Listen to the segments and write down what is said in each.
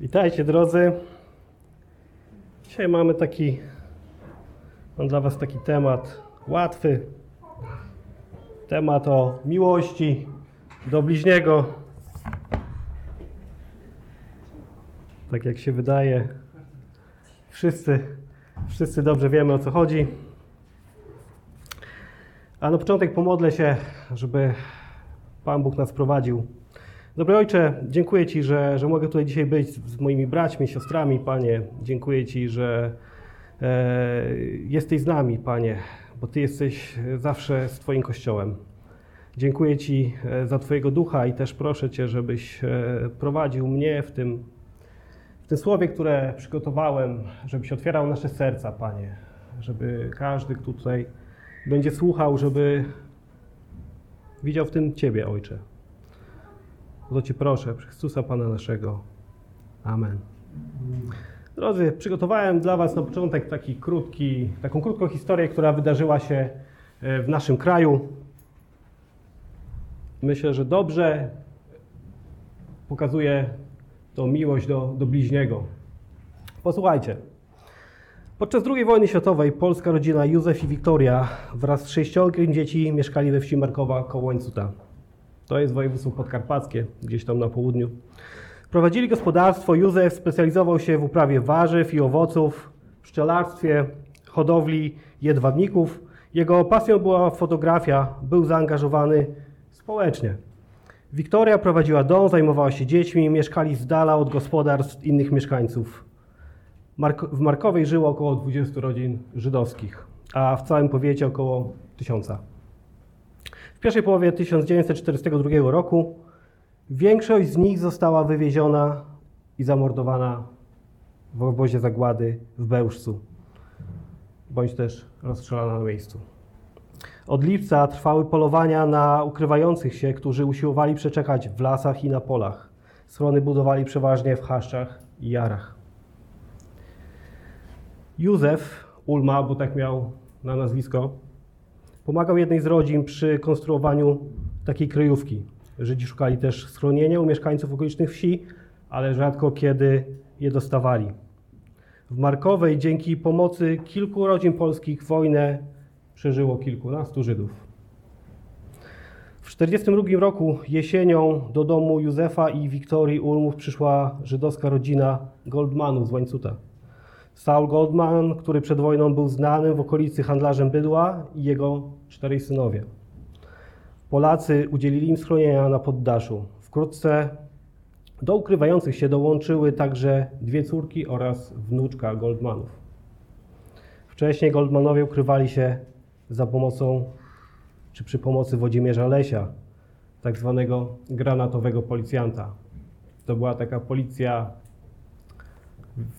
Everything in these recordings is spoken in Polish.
Witajcie drodzy. Dzisiaj mamy taki, mam dla Was taki temat łatwy. Temat o miłości do bliźniego. Tak jak się wydaje, wszyscy, wszyscy dobrze wiemy o co chodzi. A na początek pomodlę się, żeby Pan Bóg nas prowadził. Dobry Ojcze, dziękuję Ci, że, że mogę tutaj dzisiaj być z moimi braćmi, siostrami, Panie. Dziękuję Ci, że e, jesteś z nami, Panie, bo Ty jesteś zawsze z Twoim Kościołem. Dziękuję Ci e, za Twojego ducha i też proszę Cię, żebyś e, prowadził mnie w tym, w tym słowie, które przygotowałem, żebyś otwierał nasze serca, Panie, żeby każdy, kto tutaj będzie słuchał, żeby widział w tym Ciebie, Ojcze. O to Cię proszę, przez Chrystusa Pana naszego. Amen. Drodzy, przygotowałem dla Was na początek taki krótki, taką krótką historię, która wydarzyła się e, w naszym kraju. Myślę, że dobrze pokazuje tą miłość do, do bliźniego. Posłuchajcie. Podczas II wojny światowej polska rodzina Józef i Wiktoria wraz z sześciorgiem dzieci mieszkali we wsi Markowa koło Łańcuta. To jest województwo podkarpackie, gdzieś tam na południu. Prowadzili gospodarstwo. Józef specjalizował się w uprawie warzyw i owoców, pszczelarstwie, hodowli jedwabników. Jego pasją była fotografia, był zaangażowany społecznie. Wiktoria prowadziła dom, zajmowała się dziećmi, mieszkali z dala od gospodarstw innych mieszkańców. W Markowej żyło około 20 rodzin żydowskich, a w całym powiecie około tysiąca. W pierwszej połowie 1942 roku większość z nich została wywieziona i zamordowana w obozie zagłady w Bełżcu, bądź też rozstrzelana na miejscu. Od lipca trwały polowania na ukrywających się, którzy usiłowali przeczekać w lasach i na polach. Schrony budowali przeważnie w chaszczach i jarach. Józef Ulma, bo tak miał na nazwisko, Pomagał jednej z rodzin przy konstruowaniu takiej kryjówki. Żydzi szukali też schronienia u mieszkańców okolicznych wsi, ale rzadko kiedy je dostawali. W Markowej dzięki pomocy kilku rodzin polskich wojnę przeżyło kilkunastu Żydów. W 1942 roku jesienią do domu Józefa i Wiktorii Ulmów przyszła żydowska rodzina Goldmanów z Łańcuta. Saul Goldman, który przed wojną był znanym w okolicy handlarzem bydła i jego czterej synowie. Polacy udzielili im schronienia na poddaszu. Wkrótce do ukrywających się dołączyły także dwie córki oraz wnuczka Goldmanów. Wcześniej Goldmanowie ukrywali się za pomocą, czy przy pomocy Włodzimierza Lesia, tak zwanego granatowego policjanta. To była taka policja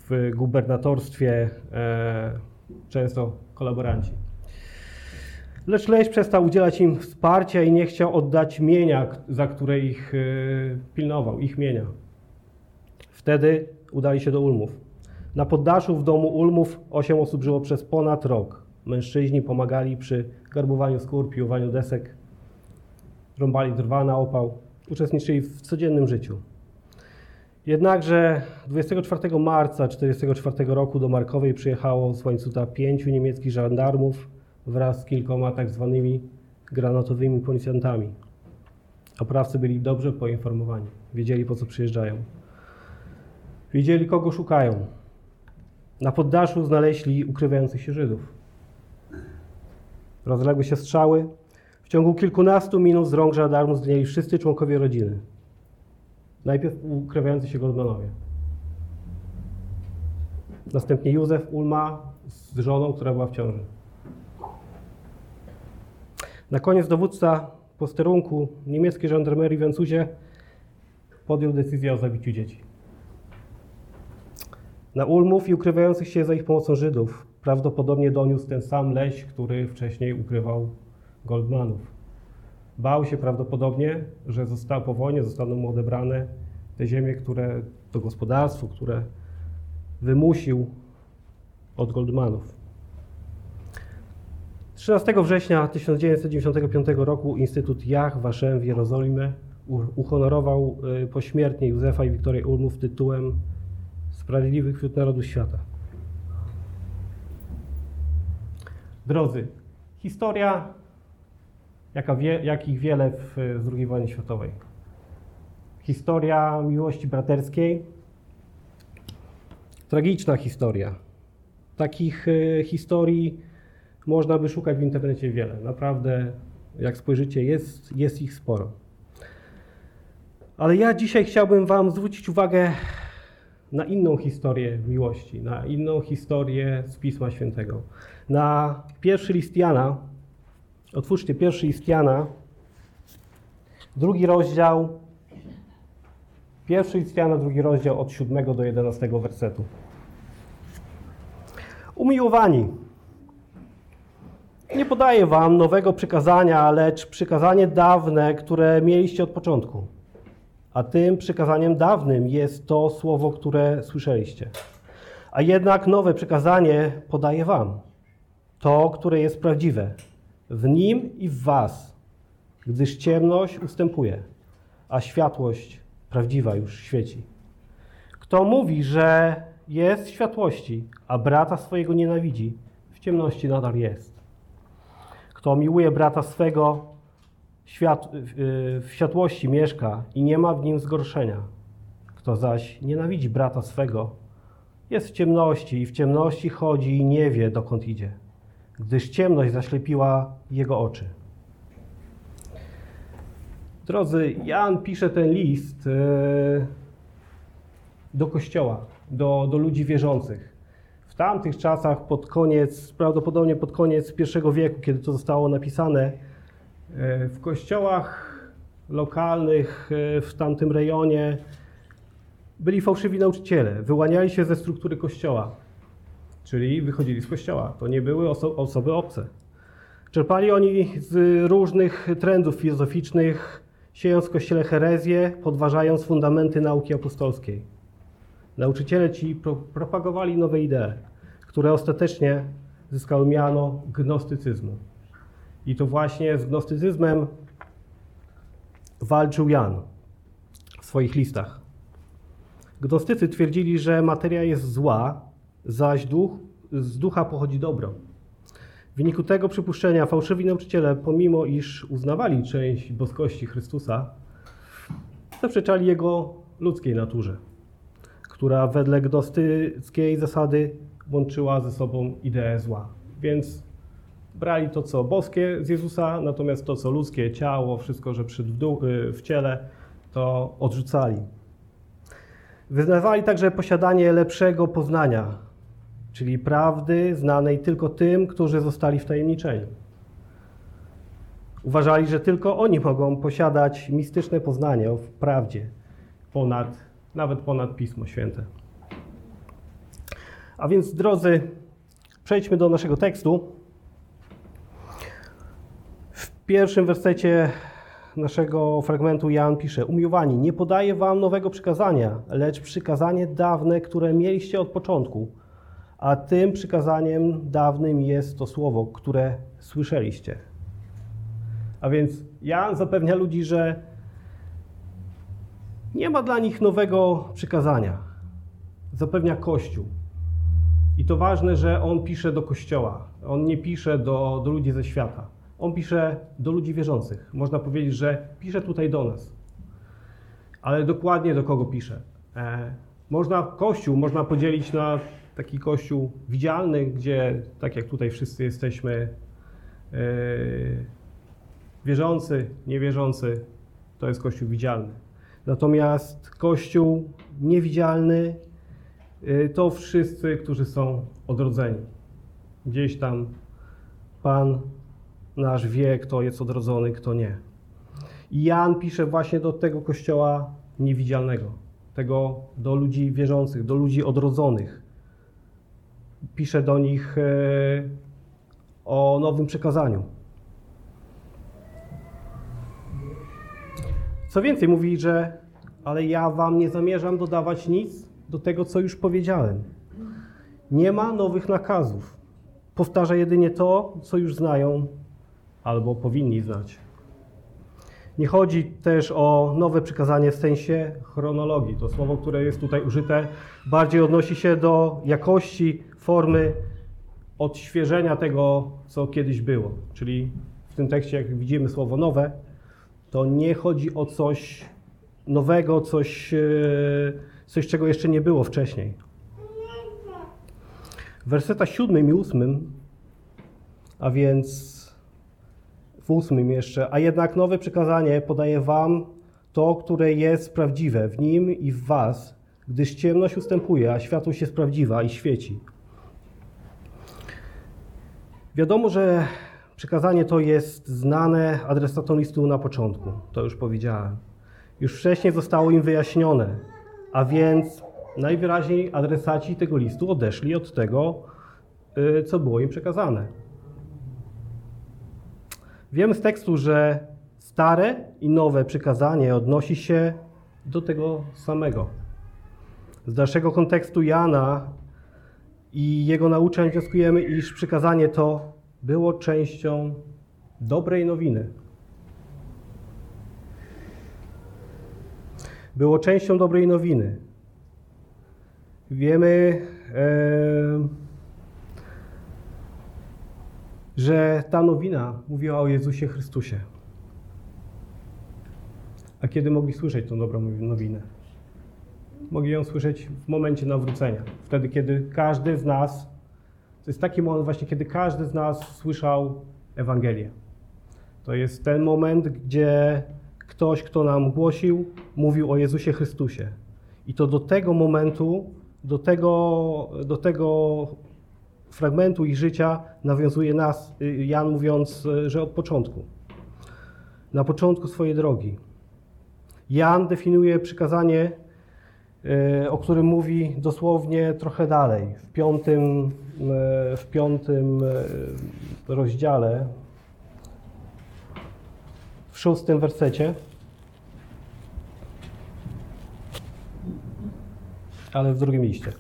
w gubernatorstwie e, często kolaboranci. Lecz Leś przestał udzielać im wsparcia i nie chciał oddać mienia, za które ich e, pilnował, ich mienia. Wtedy udali się do Ulmów. Na poddaszu w domu Ulmów osiem osób żyło przez ponad rok. Mężczyźni pomagali przy garbowaniu skór, piłowaniu desek, rąbali drwa na opał, uczestniczyli w codziennym życiu. Jednakże 24 marca 1944 roku do Markowej przyjechało z łańcucha pięciu niemieckich żandarmów wraz z kilkoma tak zwanymi granatowymi policjantami. Oprawcy byli dobrze poinformowani, wiedzieli po co przyjeżdżają. Wiedzieli kogo szukają. Na poddaszu znaleźli ukrywających się Żydów. Rozległy się strzały. W ciągu kilkunastu minut z rąk żandarmów zginęli wszyscy członkowie rodziny. Najpierw ukrywający się Goldmanowie. Następnie Józef Ulma z żoną, która była w ciąży. Na koniec dowódca posterunku niemieckiej żandarmerii w Jancuzie podjął decyzję o zabiciu dzieci. Na Ulmów i ukrywających się za ich pomocą Żydów prawdopodobnie doniósł ten sam leś, który wcześniej ukrywał Goldmanów. Bał się prawdopodobnie, że został, po wojnie zostaną mu odebrane te ziemie, które, to gospodarstwo, które wymusił od Goldmanów. 13 września 1995 roku Instytut Jach Washem w Jerozolimie uhonorował y, pośmiertnie Józefa i Wiktorię Ulmów tytułem sprawiedliwych wśród narodów świata. Drodzy, historia, jaka wie, jakich wiele w, z II wojny światowej. Historia miłości braterskiej, tragiczna historia. Takich e, historii można by szukać w internecie wiele. Naprawdę, jak spojrzycie, jest, jest ich sporo. Ale ja dzisiaj chciałbym Wam zwrócić uwagę na inną historię miłości, na inną historię z Pisma Świętego. Na pierwszy list Jana, otwórzcie pierwszy list Jana, drugi rozdział, pierwszy list Jana, drugi rozdział od 7 do 11 wersetu. Umiłowani, nie podaję wam nowego przykazania, lecz przykazanie dawne, które mieliście od początku. A tym przykazaniem dawnym jest to słowo, które słyszeliście. A jednak nowe przykazanie podaję wam. To, które jest prawdziwe. W nim i w was. Gdyż ciemność ustępuje, a światłość prawdziwa już świeci. Kto mówi, że jest w światłości, a brata swojego nienawidzi, w ciemności nadal jest. Kto miłuje brata swego, świat, w światłości mieszka i nie ma w nim zgorszenia. Kto zaś nienawidzi brata swego, jest w ciemności i w ciemności chodzi i nie wie, dokąd idzie, gdyż ciemność zaślepiła jego oczy. Drodzy, Jan pisze ten list e, do kościoła, do, do ludzi wierzących. W tamtych czasach, pod koniec, prawdopodobnie pod koniec I wieku, kiedy to zostało napisane, e, w kościołach lokalnych w tamtym rejonie byli fałszywi nauczyciele, wyłaniali się ze struktury kościoła, czyli wychodzili z kościoła. To nie były oso osoby obce. Czerpali oni z różnych trendów filozoficznych, siejąc w kościele herezję, podważając fundamenty nauki apostolskiej. Nauczyciele ci pro propagowali nowe idee, które ostatecznie zyskały miano gnostycyzmu. I to właśnie z gnostycyzmem walczył Jan w swoich listach. Gnostycy twierdzili, że materia jest zła, zaś duch, z ducha pochodzi dobro. W wyniku tego przypuszczenia fałszywi nauczyciele, pomimo iż uznawali część boskości Chrystusa, zaprzeczali Jego ludzkiej naturze, która wedle gnostyckiej zasady łączyła ze sobą ideę zła. Więc brali to, co boskie z Jezusa, natomiast to, co ludzkie, ciało, wszystko, że duch, w ciele, to odrzucali. Wyznawali także posiadanie lepszego poznania, czyli prawdy znanej tylko tym, którzy zostali wtajemniczeni. Uważali, że tylko oni mogą posiadać mistyczne poznanie w prawdzie, ponad, nawet ponad Pismo Święte. A więc, drodzy, przejdźmy do naszego tekstu. W pierwszym wersecie naszego fragmentu Jan pisze: Umiłowani, nie podaję wam nowego przykazania, lecz przykazanie dawne, które mieliście od początku. A tym przykazaniem dawnym jest to słowo, które słyszeliście. A więc Jan zapewnia ludzi, że nie ma dla nich nowego przykazania. Zapewnia Kościół. I to ważne, że on pisze do Kościoła. On nie pisze do, do ludzi ze świata. On pisze do ludzi wierzących. Można powiedzieć, że pisze tutaj do nas. Ale dokładnie do kogo pisze? E, można Kościół można podzielić na taki Kościół widzialny, gdzie tak jak tutaj wszyscy jesteśmy e, wierzący, niewierzący, to jest Kościół widzialny. Natomiast Kościół niewidzialny e, to wszyscy, którzy są odrodzeni. Gdzieś tam Pan nasz wie, kto jest odrodzony, kto nie. I Jan pisze właśnie do tego kościoła niewidzialnego, tego do ludzi wierzących, do ludzi odrodzonych. Pisze do nich e, o nowym przekazaniu. Co więcej, mówi, że ale ja wam nie zamierzam dodawać nic do tego, co już powiedziałem. Nie ma nowych nakazów. Powtarza jedynie to, co już znają albo powinni znać. Nie chodzi też o nowe przykazanie w sensie chronologii. To słowo, które jest tutaj użyte, bardziej odnosi się do jakości formy odświeżenia tego, co kiedyś było. Czyli w tym tekście, jak widzimy słowo nowe, to nie chodzi o coś nowego, coś, e, coś czego jeszcze nie było wcześniej. W wersetach siódmym i ósmym, a więc w ósmym jeszcze, a jednak nowe przykazanie podaje wam to, które jest prawdziwe w nim i w was, gdyż ciemność ustępuje, a światłość jest prawdziwa i świeci. Wiadomo, że przykazanie to jest znane adresatom listu na początku, to już powiedziałem. Już wcześniej zostało im wyjaśnione, a więc najwyraźniej adresaci tego listu odeszli od tego, y, co było im przekazane. Wiemy z tekstu, że stare i nowe przykazanie odnosi się do tego samego. Z dalszego kontekstu Jana i jego nauczeń wnioskujemy, iż przykazanie to było częścią dobrej nowiny. Było częścią dobrej nowiny. Wiemy, e, że ta nowina mówiła o Jezusie Chrystusie. A kiedy mogli słyszeć tą dobrą nowinę? Mogli ją słyszeć w momencie nawrócenia. Wtedy, kiedy każdy z nas, to jest taki moment właśnie, kiedy każdy z nas słyszał Ewangelię. To jest ten moment, gdzie ktoś, kto nam głosił, mówił o Jezusie Chrystusie. I to do tego momentu, do tego, do tego fragmentu ich życia nawiązuje nas, Jan mówiąc, że od początku. Na początku swojej drogi. Jan definiuje przykazanie, o którym mówi dosłownie trochę dalej, w piątym, w piątym rozdziale, w szóstym wersecie. Ale w drugim liście.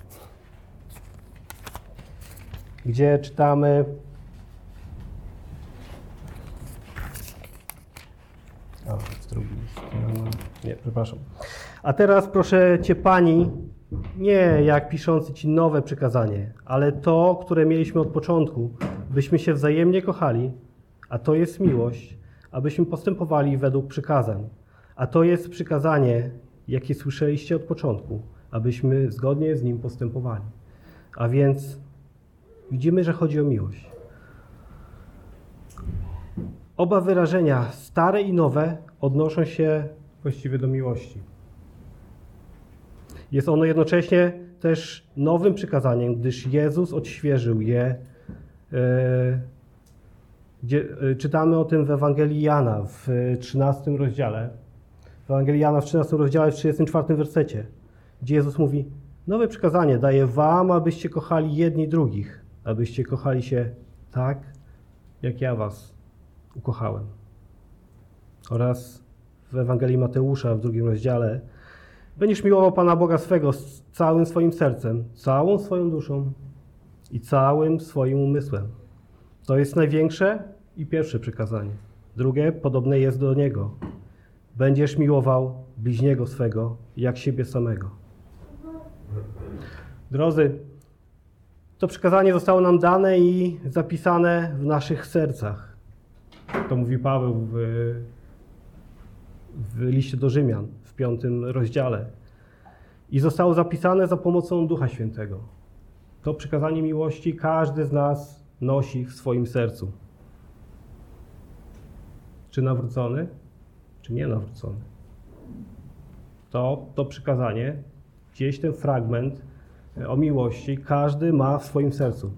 Gdzie czytamy. O, w drugim liście. Nie, przepraszam. A teraz proszę Cię, Pani, nie jak piszący Ci nowe przykazanie, ale to, które mieliśmy od początku, byśmy się wzajemnie kochali, a to jest miłość, abyśmy postępowali według przykazań. A to jest przykazanie, jakie słyszeliście od początku, abyśmy zgodnie z nim postępowali. A więc widzimy, że chodzi o miłość. Oba wyrażenia, stare i nowe, odnoszą się właściwie do miłości. Jest ono jednocześnie też nowym przykazaniem, gdyż Jezus odświeżył je. E, gdzie, e, czytamy o tym w Ewangelii Jana w 13 rozdziale. W Ewangelii Jana w 13 rozdziale, w 34 wersecie, gdzie Jezus mówi: Nowe przykazanie daję wam, abyście kochali jedni drugich, abyście kochali się tak, jak ja was ukochałem. Oraz w Ewangelii Mateusza w drugim rozdziale Będziesz miłował Pana Boga swego z całym swoim sercem, całą swoją duszą i całym swoim umysłem. To jest największe i pierwsze przykazanie. Drugie podobne jest do niego. Będziesz miłował bliźniego swego jak siebie samego. Drodzy, to przykazanie zostało nam dane i zapisane w naszych sercach. To mówi Paweł w, w liście do Rzymian piątym rozdziale. I zostało zapisane za pomocą Ducha Świętego. To przykazanie miłości każdy z nas nosi w swoim sercu. Czy nawrócony, czy nie nawrócony. To, to przykazanie, gdzieś ten fragment o miłości, każdy ma w swoim sercu.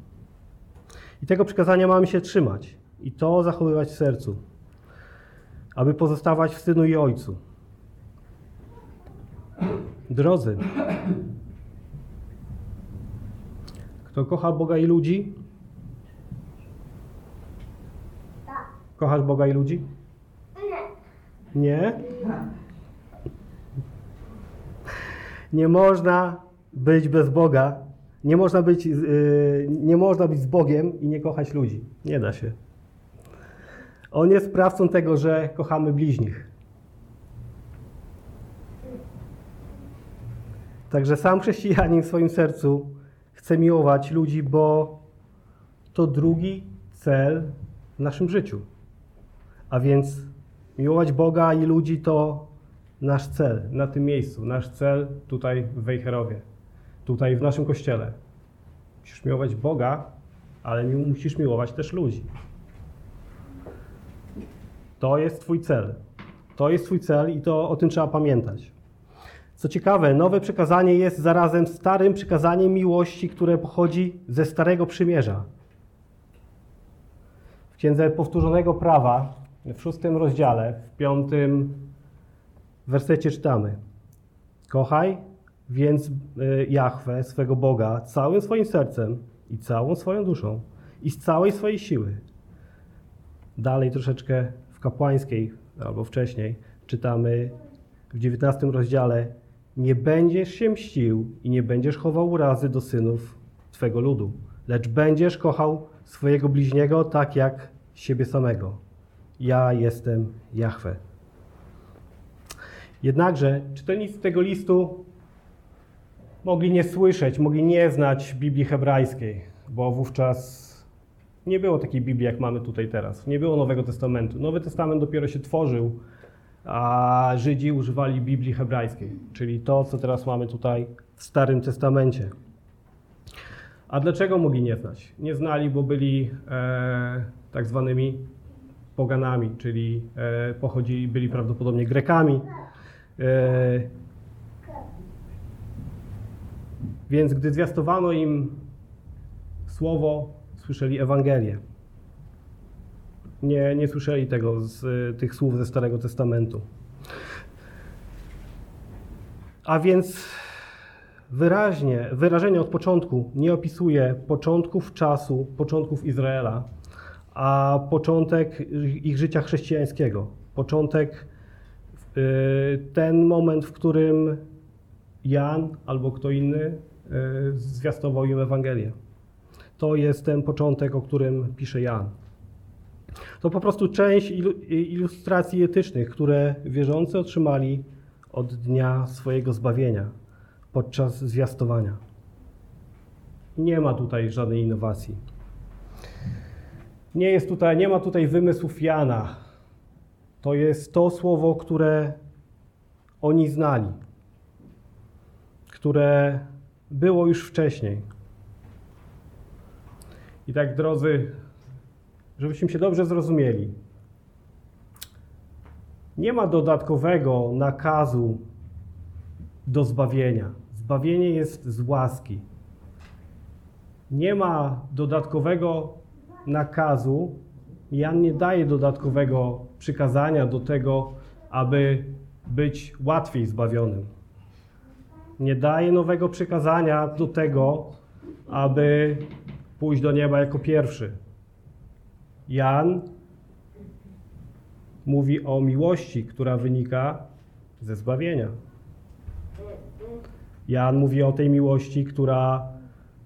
I tego przykazania mamy się trzymać i to zachowywać w sercu, aby pozostawać w synu i ojcu. Drodzy, kto kocha Boga i ludzi? Kochasz Boga i ludzi? Nie. Nie można być bez Boga. Nie można być, yy, nie można być z Bogiem i nie kochać ludzi. Nie da się. On jest sprawcą tego, że kochamy bliźnich. Także sam chrześcijanin w swoim sercu chce miłować ludzi, bo to drugi cel w naszym życiu. A więc miłować Boga i ludzi to nasz cel na tym miejscu, nasz cel tutaj w Wejherowie, tutaj w naszym kościele. Musisz miłować Boga, ale musisz miłować też ludzi. To jest Twój cel. To jest Twój cel i to o tym trzeba pamiętać. Co ciekawe, nowe przekazanie jest zarazem starym przekazaniem miłości, które pochodzi ze Starego Przymierza. W Księdze Powtórzonego Prawa, w szóstym rozdziale, w piątym wersecie czytamy: Kochaj więc y, Jahwe, swego Boga, całym swoim sercem i całą swoją duszą i z całej swojej siły. Dalej troszeczkę w kapłańskiej, albo wcześniej, czytamy w 19 rozdziale: Nie będziesz się mścił i nie będziesz chował urazy do synów Twego ludu, lecz będziesz kochał swojego bliźniego tak jak siebie samego. Ja jestem Jahwe. Jednakże czytelnicy tego listu mogli nie słyszeć, mogli nie znać Biblii hebrajskiej, bo wówczas nie było takiej Biblii, jak mamy tutaj teraz. Nie było Nowego Testamentu. Nowy Testament dopiero się tworzył, a Żydzi używali Biblii hebrajskiej, czyli to, co teraz mamy tutaj w Starym Testamencie. A dlaczego mogli nie znać? Nie znali, bo byli e, tak zwanymi poganami, czyli e, pochodzili, byli prawdopodobnie Grekami. E, więc gdy zwiastowano im słowo, słyszeli Ewangelię. Nie, nie słyszeli tego z y, tych słów ze Starego Testamentu. A więc wyraźnie, wyrażenie od początku nie opisuje początków czasu, początków Izraela, a początek ich życia chrześcijańskiego. Początek, y, ten moment, w którym Jan albo kto inny y, zwiastował im Ewangelię. To jest ten początek, o którym pisze Jan. To po prostu część ilustracji etycznych, które wierzący otrzymali od dnia swojego zbawienia podczas zwiastowania. Nie ma tutaj żadnej innowacji. Nie, jest tutaj, nie ma tutaj wymysłów Jana. To jest to słowo, które oni znali, które było już wcześniej. I tak, drodzy, żebyśmy się dobrze zrozumieli, nie ma dodatkowego nakazu do zbawienia. Zbawienie jest z łaski. Nie ma dodatkowego nakazu, Jan nie daje dodatkowego przykazania do tego, aby być łatwiej zbawionym. Nie daje nowego przykazania do tego, aby pójść do nieba jako pierwszy. Jan mówi o miłości, która wynika ze zbawienia. Jan mówi o tej miłości, która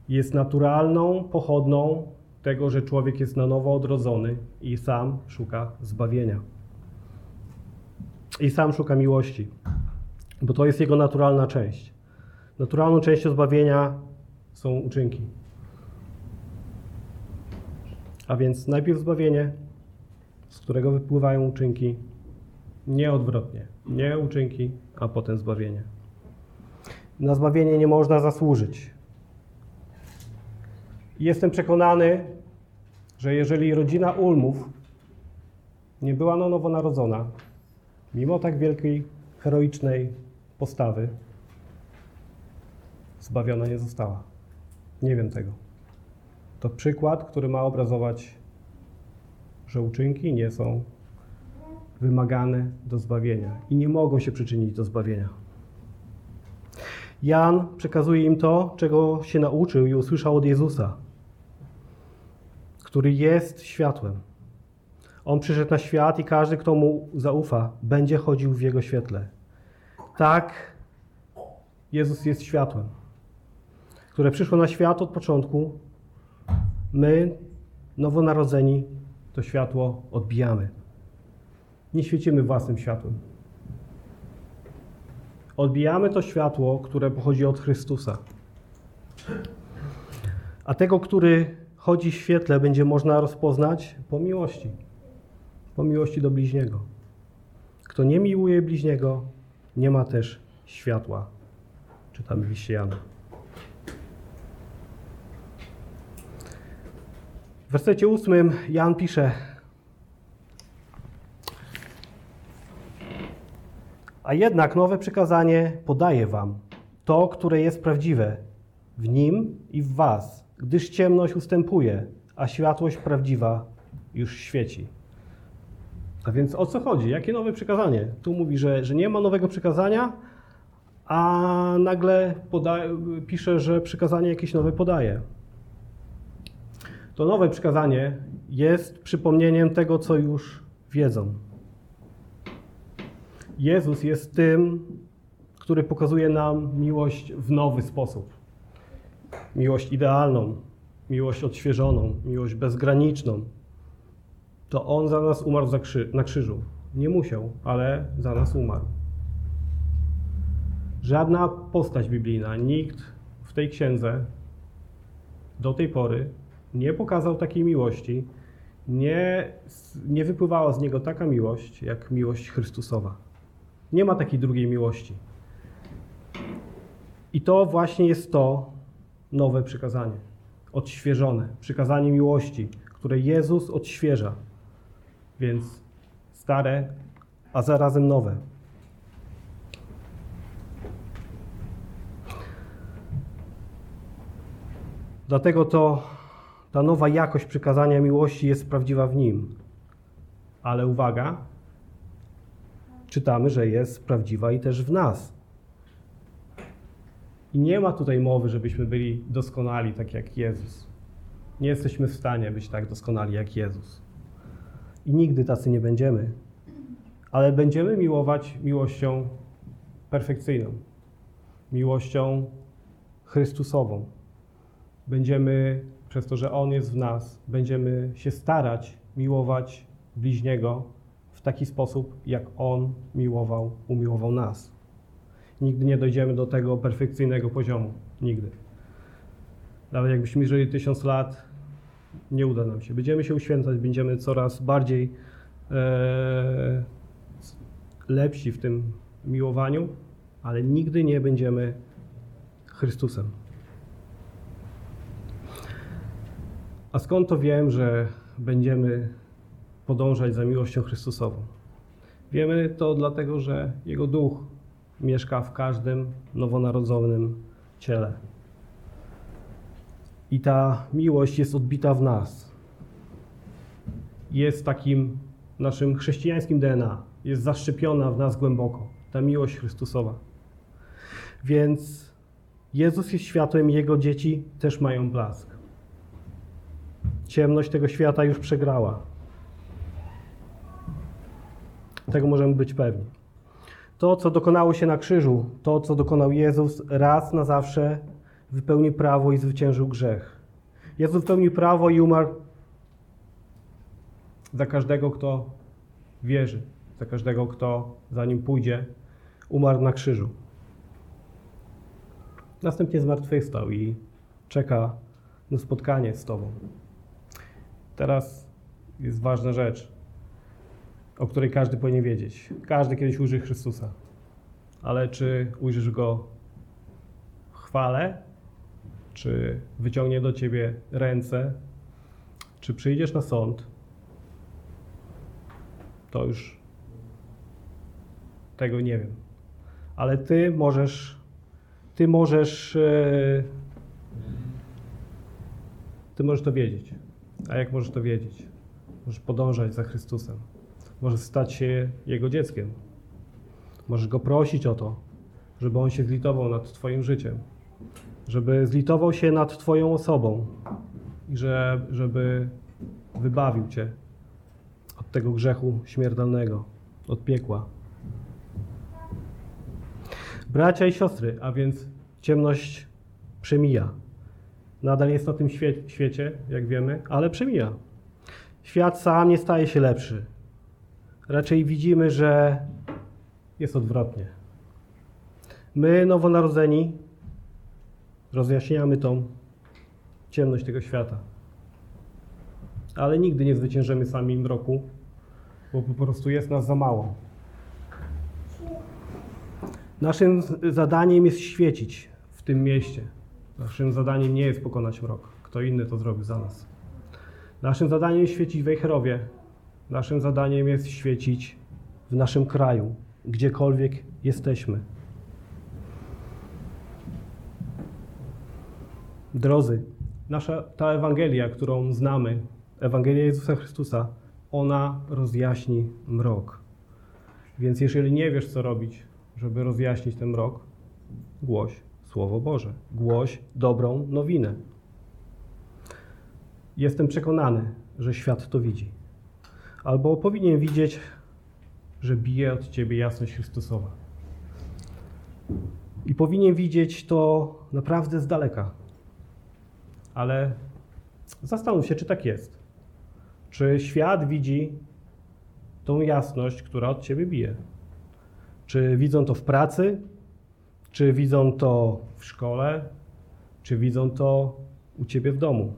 jest naturalną pochodną tego, że człowiek jest na nowo odrodzony i sam szuka zbawienia. I sam szuka miłości, bo to jest jego naturalna część. Naturalną częścią zbawienia są uczynki. A więc najpierw zbawienie, z którego wypływają uczynki, nie odwrotnie. Nie uczynki, a potem zbawienie. Na zbawienie nie można zasłużyć. Jestem przekonany, że jeżeli rodzina Ulmów nie była na nowo narodzona, mimo tak wielkiej, heroicznej postawy, zbawiona nie została. Nie wiem tego. To przykład, który ma obrazować, że uczynki nie są wymagane do zbawienia i nie mogą się przyczynić do zbawienia. Jan przekazuje im to, czego się nauczył i usłyszał od Jezusa, który jest światłem. On przyszedł na świat i każdy, kto mu zaufa, będzie chodził w jego świetle. Tak, Jezus jest światłem, które przyszło na świat od początku, my, nowonarodzeni, to światło odbijamy. Nie świecimy własnym światłem. Odbijamy to światło, które pochodzi od Chrystusa. A tego, który chodzi w świetle, będzie można rozpoznać po miłości. Po miłości do bliźniego. Kto nie miłuje bliźniego, nie ma też światła. Czytamy w liście Jana. W wersecie ósmym Jan pisze: A jednak nowe przykazanie podaję wam, to, które jest prawdziwe, w nim i w was, gdyż ciemność ustępuje, a światłość prawdziwa już świeci. A więc o co chodzi? Jakie nowe przykazanie? Tu mówi, że, że nie ma nowego przykazania, a nagle poda- pisze, że przykazanie jakieś nowe podaje. To nowe przykazanie jest przypomnieniem tego, co już wiedzą. Jezus jest tym, który pokazuje nam miłość w nowy sposób. Miłość idealną, miłość odświeżoną, miłość bezgraniczną. To On za nas umarł na krzyżu. Nie musiał, ale za nas umarł. Żadna postać biblijna, nikt w tej księdze do tej pory nie pokazał takiej miłości, nie, nie wypływała z niego taka miłość, jak miłość Chrystusowa. Nie ma takiej drugiej miłości. I to właśnie jest to nowe przykazanie, odświeżone, przykazanie miłości, które Jezus odświeża. Więc stare, a zarazem nowe. Dlatego to ta nowa jakość przykazania miłości jest prawdziwa w nim. Ale uwaga, czytamy, że jest prawdziwa i też w nas. I nie ma tutaj mowy, żebyśmy byli doskonali tak jak Jezus. Nie jesteśmy w stanie być tak doskonali jak Jezus. I nigdy tacy nie będziemy. Ale będziemy miłować miłością perfekcyjną, miłością Chrystusową. Będziemy, przez to, że On jest w nas, będziemy się starać miłować bliźniego w taki sposób, jak On miłował, umiłował nas. Nigdy nie dojdziemy do tego perfekcyjnego poziomu. Nigdy. Nawet jakbyśmy żyli tysiąc lat, nie uda nam się. Będziemy się uświęcać, będziemy coraz bardziej e, lepsi w tym miłowaniu, ale nigdy nie będziemy Chrystusem. A skąd to wiem, że będziemy podążać za miłością Chrystusową? Wiemy to dlatego, że Jego Duch mieszka w każdym nowonarodzonym ciele. I ta miłość jest odbita w nas. Jest takim naszym chrześcijańskim DNA. Jest zaszczepiona w nas głęboko. Ta miłość Chrystusowa. Więc Jezus jest światłem Jego dzieci też mają blask. Ciemność tego świata już przegrała. Tego możemy być pewni. To, co dokonało się na krzyżu, to, co dokonał Jezus, raz na zawsze wypełni prawo i zwyciężył grzech. Jezus wypełnił prawo i umarł za każdego, kto wierzy, za każdego, kto za nim pójdzie, umarł na krzyżu. Następnie zmartwychwstał i czeka na spotkanie z Tobą. Teraz jest ważna rzecz, o której każdy powinien wiedzieć. Każdy kiedyś ujrzy Chrystusa. Ale czy ujrzysz Go w chwale? Czy wyciągnie do Ciebie ręce? Czy przyjdziesz na sąd? To już tego nie wiem. Ale Ty możesz, Ty możesz, e, Ty możesz to wiedzieć. A jak możesz to wiedzieć? Możesz podążać za Chrystusem. Możesz stać się Jego dzieckiem. Możesz Go prosić o to, żeby On się zlitował nad Twoim życiem. Żeby zlitował się nad Twoją osobą. I że, żeby wybawił Cię od tego grzechu śmiertelnego, od piekła. Bracia i siostry, a więc ciemność przemija. Nadal jest na tym świecie, jak wiemy, ale przemija. Świat sam nie staje się lepszy. Raczej widzimy, że jest odwrotnie. My, nowonarodzeni, rozjaśniamy tą ciemność tego świata. Ale nigdy nie zwyciężymy sami mroku, bo po prostu jest nas za mało. Naszym zadaniem jest świecić w tym mieście. Naszym zadaniem nie jest pokonać mrok. Kto inny to zrobił za nas. Naszym zadaniem jest świecić w Wejherowie. Naszym zadaniem jest świecić w naszym kraju, gdziekolwiek jesteśmy. Drodzy, nasza ta Ewangelia, którą znamy, Ewangelia Jezusa Chrystusa, ona rozjaśni mrok. Więc jeżeli nie wiesz, co robić, żeby rozjaśnić ten mrok, głoś Słowo Boże, głoś dobrą nowinę. Jestem przekonany, że świat to widzi. Albo powinien widzieć, że bije od ciebie jasność Chrystusowa. I powinien widzieć to naprawdę z daleka. Ale zastanów się, czy tak jest. Czy świat widzi tą jasność, która od ciebie bije? Czy widzą to w pracy? Czy widzą to w szkole? Czy widzą to u ciebie w domu?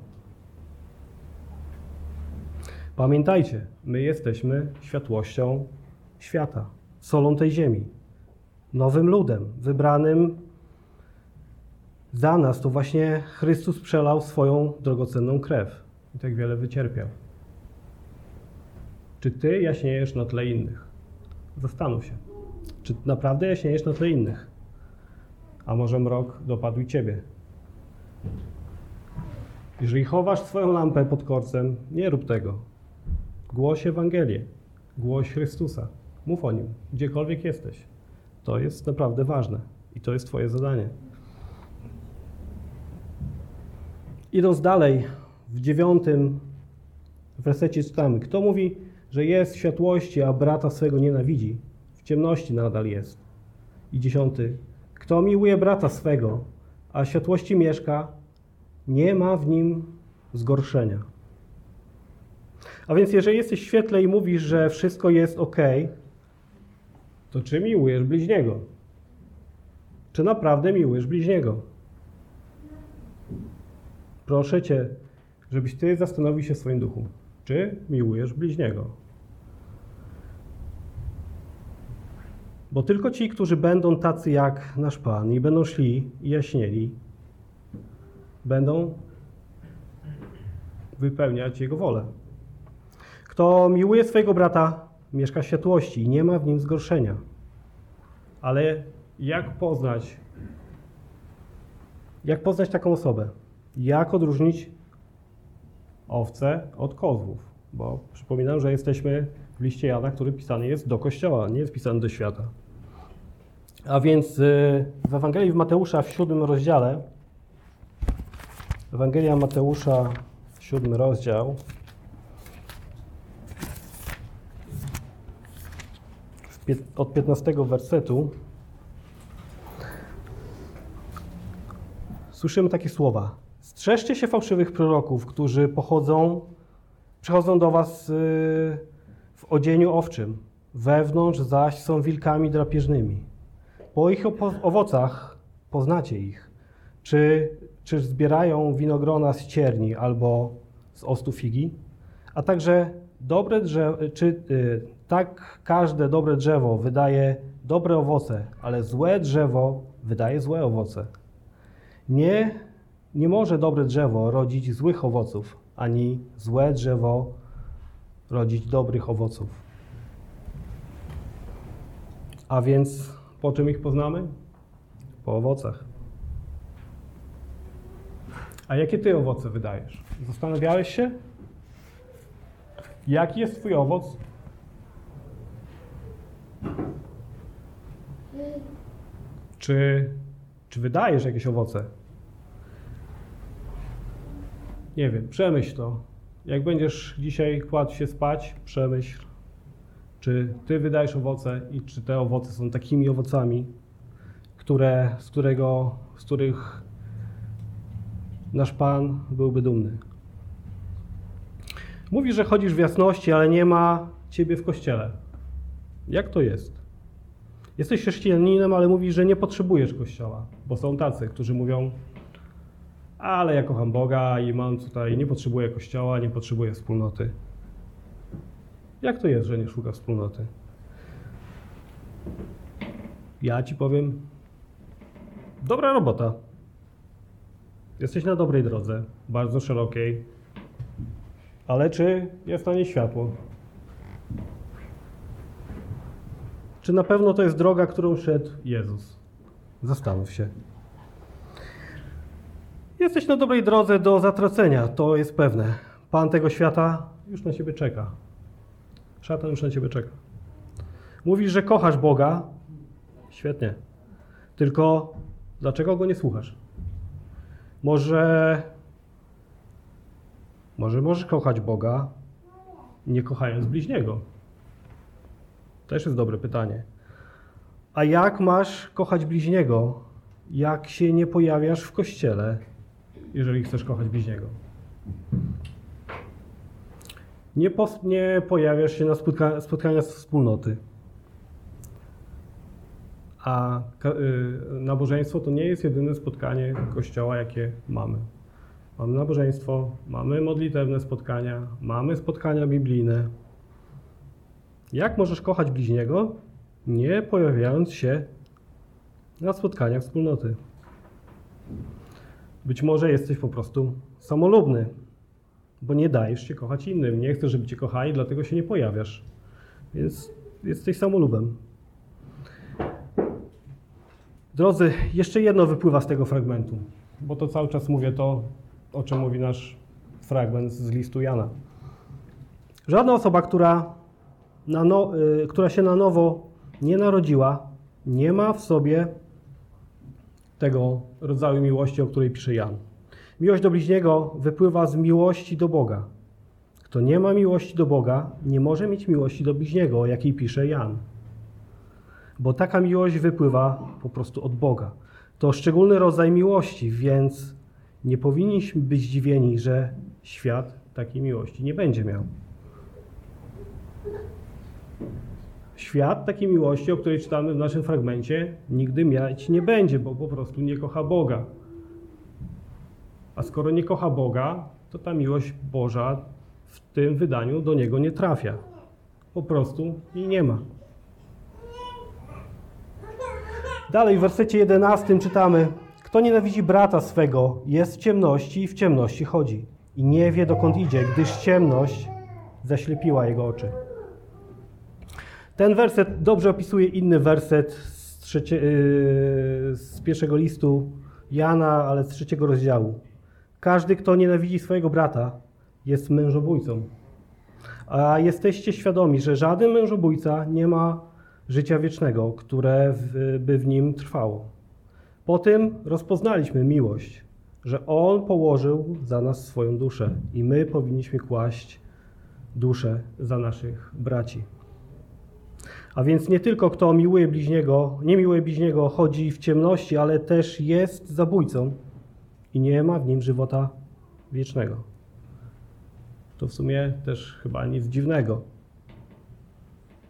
Pamiętajcie, my jesteśmy światłością świata, solą tej ziemi, nowym ludem, wybranym za nas. To właśnie Chrystus przelał swoją drogocenną krew i tak wiele wycierpiał. Czy ty jaśniejesz na tle innych? Zastanów się. Czy naprawdę jaśniejesz na tle innych? A może mrok dopadł i ciebie? Jeżeli chowasz swoją lampę pod korcem, nie rób tego. Głoś Ewangelię, głoś Chrystusa. Mów o nim, gdziekolwiek jesteś. To jest naprawdę ważne i to jest Twoje zadanie. Idąc dalej, w dziewiątym wersecie czytamy: Kto mówi, że jest w światłości, a brata swego nienawidzi, w ciemności nadal jest. I dziesiąty: Kto miłuje brata swego, a światłości mieszka, nie ma w nim zgorszenia. A więc, jeżeli jesteś w świetle i mówisz, że wszystko jest ok, to czy miłujesz bliźniego? Czy naprawdę miłujesz bliźniego? Proszę Cię, żebyś Ty zastanowił się w swoim duchu. Czy miłujesz bliźniego? Bo tylko ci, którzy będą tacy jak nasz Pan i będą szli i jaśnieli, będą wypełniać Jego wolę. Kto miłuje swojego brata, mieszka w światłości i nie ma w nim zgorszenia. Ale jak poznać, jak poznać taką osobę? Jak odróżnić owce od kozłów? Bo przypominam, że jesteśmy w liście Jana, który pisany jest do kościoła, nie jest pisany do świata. A więc y, w Ewangelii w Mateusza w siódmym rozdziale, Ewangelia Mateusza, siódmy rozdział, od 15 wersetu słyszymy takie słowa. Strzeżcie się fałszywych proroków, którzy pochodzą, przychodzą do was y, w odzieniu owczym, wewnątrz zaś są wilkami drapieżnymi. Po ich owocach poznacie ich. Czy, czy zbierają winogrona z cierni albo z ostu figi? A także dobre drzewo, czy y, tak każde dobre drzewo wydaje dobre owoce, ale złe drzewo wydaje złe owoce. Nie, nie może dobre drzewo rodzić złych owoców, ani złe drzewo rodzić dobrych owoców. A więc po czym ich poznamy? Po owocach. A jakie ty owoce wydajesz? Zastanawiałeś się? Jaki jest twój owoc? Czy, czy wydajesz jakieś owoce? Nie wiem, przemyśl to. Jak będziesz dzisiaj kładł się spać, przemyśl, czy ty wydajesz owoce i czy te owoce są takimi owocami, które, z, którego, z których nasz Pan byłby dumny. Mówi, że chodzisz w jasności, ale nie ma ciebie w kościele. Jak to jest? Jesteś chrześcijaninem, ale mówisz, że nie potrzebujesz kościoła, bo są tacy, którzy mówią, ale ja kocham Boga i mam tutaj, nie potrzebuję kościoła, nie potrzebuję wspólnoty. Jak to jest, że nie szuka wspólnoty? Ja ci powiem, dobra robota. Jesteś na dobrej drodze, bardzo szerokiej. Ale czy jest na niej światło? Czy na pewno to jest droga, którą szedł Jezus? Zastanów się. Jesteś na dobrej drodze do zatracenia, to jest pewne. Pan tego świata już na ciebie czeka. Szatan już na ciebie czeka. Mówisz, że kochasz Boga. Świetnie. Tylko dlaczego go nie słuchasz? Może. Może możesz kochać Boga, nie kochając bliźniego? Też jest dobre pytanie. A jak masz kochać bliźniego, jak się nie pojawiasz w kościele, jeżeli chcesz kochać bliźniego? Nie, nie pojawiasz się na spotka- spotkaniach wspólnoty. A y, nabożeństwo to nie jest jedyne spotkanie kościoła, jakie mamy. Mamy nabożeństwo, mamy modlitewne spotkania, mamy spotkania biblijne. Jak możesz kochać bliźniego, nie pojawiając się na spotkaniach wspólnoty? Być może jesteś po prostu samolubny, bo nie dajesz się kochać innym. Nie chcesz, żeby cię kochali, dlatego się nie pojawiasz. Więc jesteś samolubem. Drodzy, jeszcze jedno wypływa z tego fragmentu, bo to cały czas mówię to, o czym mówi nasz fragment z listu Jana. Żadna osoba, która, no, y, która się na nowo nie narodziła, nie ma w sobie tego rodzaju miłości, o której pisze Jan. Miłość do bliźniego wypływa z miłości do Boga. Kto nie ma miłości do Boga, nie może mieć miłości do bliźniego, o jakiej pisze Jan. Bo taka miłość wypływa po prostu od Boga. To szczególny rodzaj miłości, więc nie powinniśmy być zdziwieni, że świat takiej miłości nie będzie miał. Świat takiej miłości, o której czytamy w naszym fragmencie, nigdy mieć nie będzie, bo po prostu nie kocha Boga. A skoro nie kocha Boga, to ta miłość Boża w tym wydaniu do niego nie trafia. Po prostu jej nie ma. Dalej w wersecie 11 czytamy: Kto nienawidzi brata swego, jest w ciemności i w ciemności chodzi. I nie wie dokąd idzie, gdyż ciemność zaślepiła jego oczy. Ten werset dobrze opisuje inny werset z, trzecie, yy, z pierwszego listu Jana, ale z trzeciego rozdziału. Każdy, kto nienawidzi swojego brata, jest mężobójcą. A jesteście świadomi, że żaden mężobójca nie ma życia wiecznego, które by w nim trwało. Po tym rozpoznaliśmy miłość, że On położył za nas swoją duszę i my powinniśmy kłaść duszę za naszych braci. A więc nie tylko kto miłuje bliźniego, nie miłuje bliźniego, chodzi w ciemności, ale też jest zabójcą i nie ma w nim żywota wiecznego. To w sumie też chyba nic dziwnego.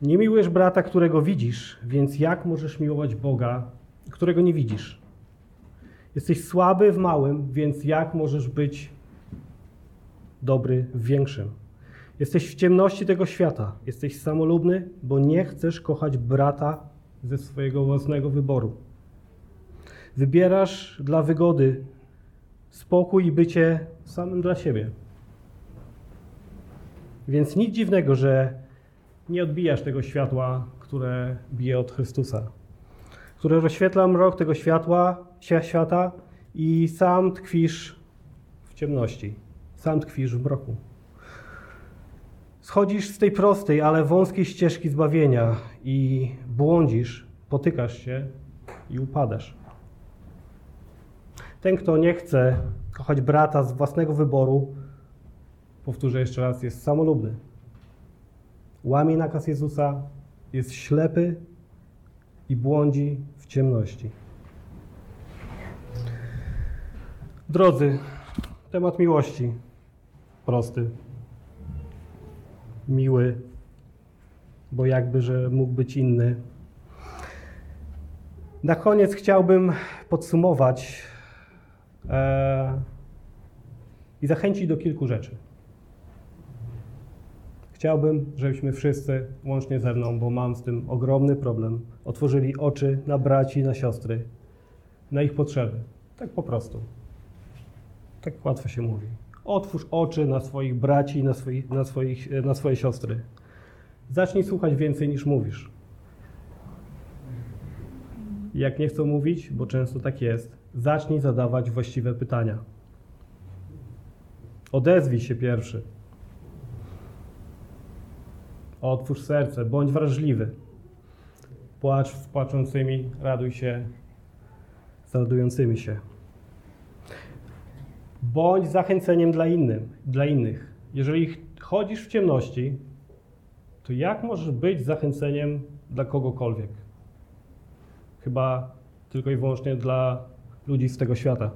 Nie miłujesz brata, którego widzisz, więc jak możesz miłować Boga, którego nie widzisz? Jesteś słaby w małym, więc jak możesz być dobry w większym? Jesteś w ciemności tego świata, jesteś samolubny, bo nie chcesz kochać brata ze swojego własnego wyboru. Wybierasz dla wygody spokój i bycie samym dla siebie. Więc nic dziwnego, że nie odbijasz tego światła, które bije od Chrystusa, które rozświetla mrok tego światła, świata i sam tkwisz w ciemności, sam tkwisz w mroku. Schodzisz z tej prostej, ale wąskiej ścieżki zbawienia i błądzisz, potykasz się i upadasz. Ten, kto nie chce kochać brata z własnego wyboru, powtórzę jeszcze raz, jest samolubny. Łamie nakaz Jezusa, jest ślepy i błądzi w ciemności. Drodzy, temat miłości prosty, miły, bo jakby, że mógł być inny. Na koniec chciałbym podsumować i zachęcić do kilku rzeczy. Chciałbym, żebyśmy wszyscy, łącznie ze mną, bo mam z tym ogromny problem, otworzyli oczy na braci, na siostry, na ich potrzeby. Tak po prostu. Tak łatwo się mówi. Otwórz oczy na swoich braci, na, swoich, na, swoich, na swoje siostry. Zacznij słuchać więcej niż mówisz. Jak nie chcą mówić, bo często tak jest, zacznij zadawać właściwe pytania. Odezwij się pierwszy. Otwórz serce, bądź wrażliwy. Płacz z płaczącymi, raduj się z radującymi się. Bądź zachęceniem dla, innym, dla innych. Jeżeli chodzisz w ciemności, to jak możesz być zachęceniem dla kogokolwiek? Chyba tylko i wyłącznie dla ludzi z tego świata.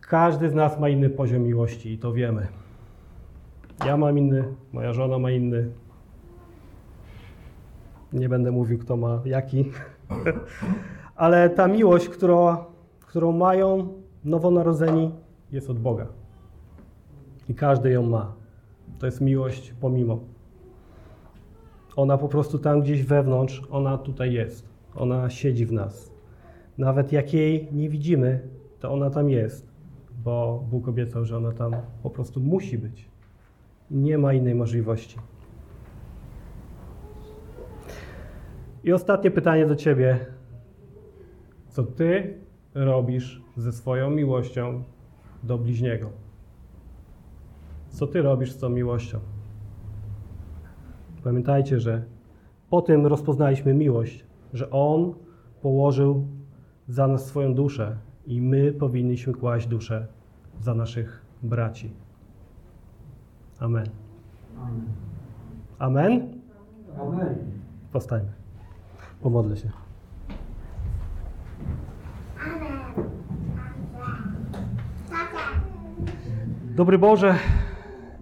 Każdy z nas ma inny poziom miłości i to wiemy. Ja mam inny, moja żona ma inny. Nie będę mówił, kto ma jaki. Ale ta miłość, którą, którą mają nowonarodzeni, jest od Boga. I każdy ją ma. To jest miłość pomimo. Ona po prostu tam gdzieś wewnątrz, ona tutaj jest. Ona siedzi w nas. Nawet jak jej nie widzimy, to ona tam jest, bo Bóg obiecał, że ona tam po prostu musi być. Nie ma innej możliwości. I ostatnie pytanie do Ciebie. Co Ty robisz ze swoją miłością do bliźniego? Co Ty robisz z tą miłością? Pamiętajcie, że po tym rozpoznaliśmy miłość, że On położył za nas swoją duszę i my powinniśmy kłaść duszę za naszych braci. Amen. Amen? Amen. Powstańmy. Pomodlę się. Dobry Boże,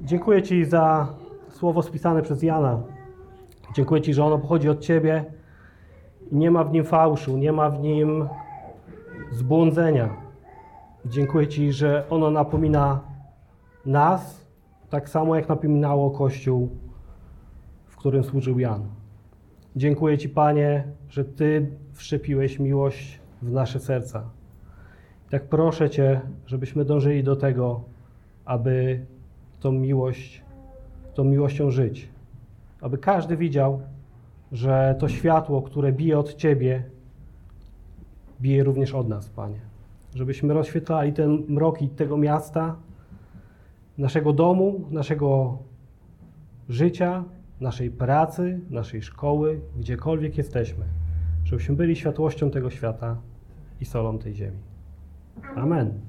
dziękuję Ci za słowo spisane przez Jana. Dziękuję Ci, że ono pochodzi od Ciebie i nie ma w nim fałszu, nie ma w nim zbłądzenia. Dziękuję Ci, że ono napomina nas, tak samo jak napominało Kościół, w którym służył Jan. Dziękuję Ci, Panie, że Ty wszczepiłeś miłość w nasze serca. Tak proszę Cię, żebyśmy dążyli do tego, aby tą miłość, tą miłością żyć. Aby każdy widział, że to światło, które bije od Ciebie, bije również od nas, Panie. Żebyśmy rozświetlali ten mroki tego miasta, naszego domu, naszego życia, naszej pracy, naszej szkoły, gdziekolwiek jesteśmy. Żebyśmy byli światłością tego świata i solą tej ziemi. Amen.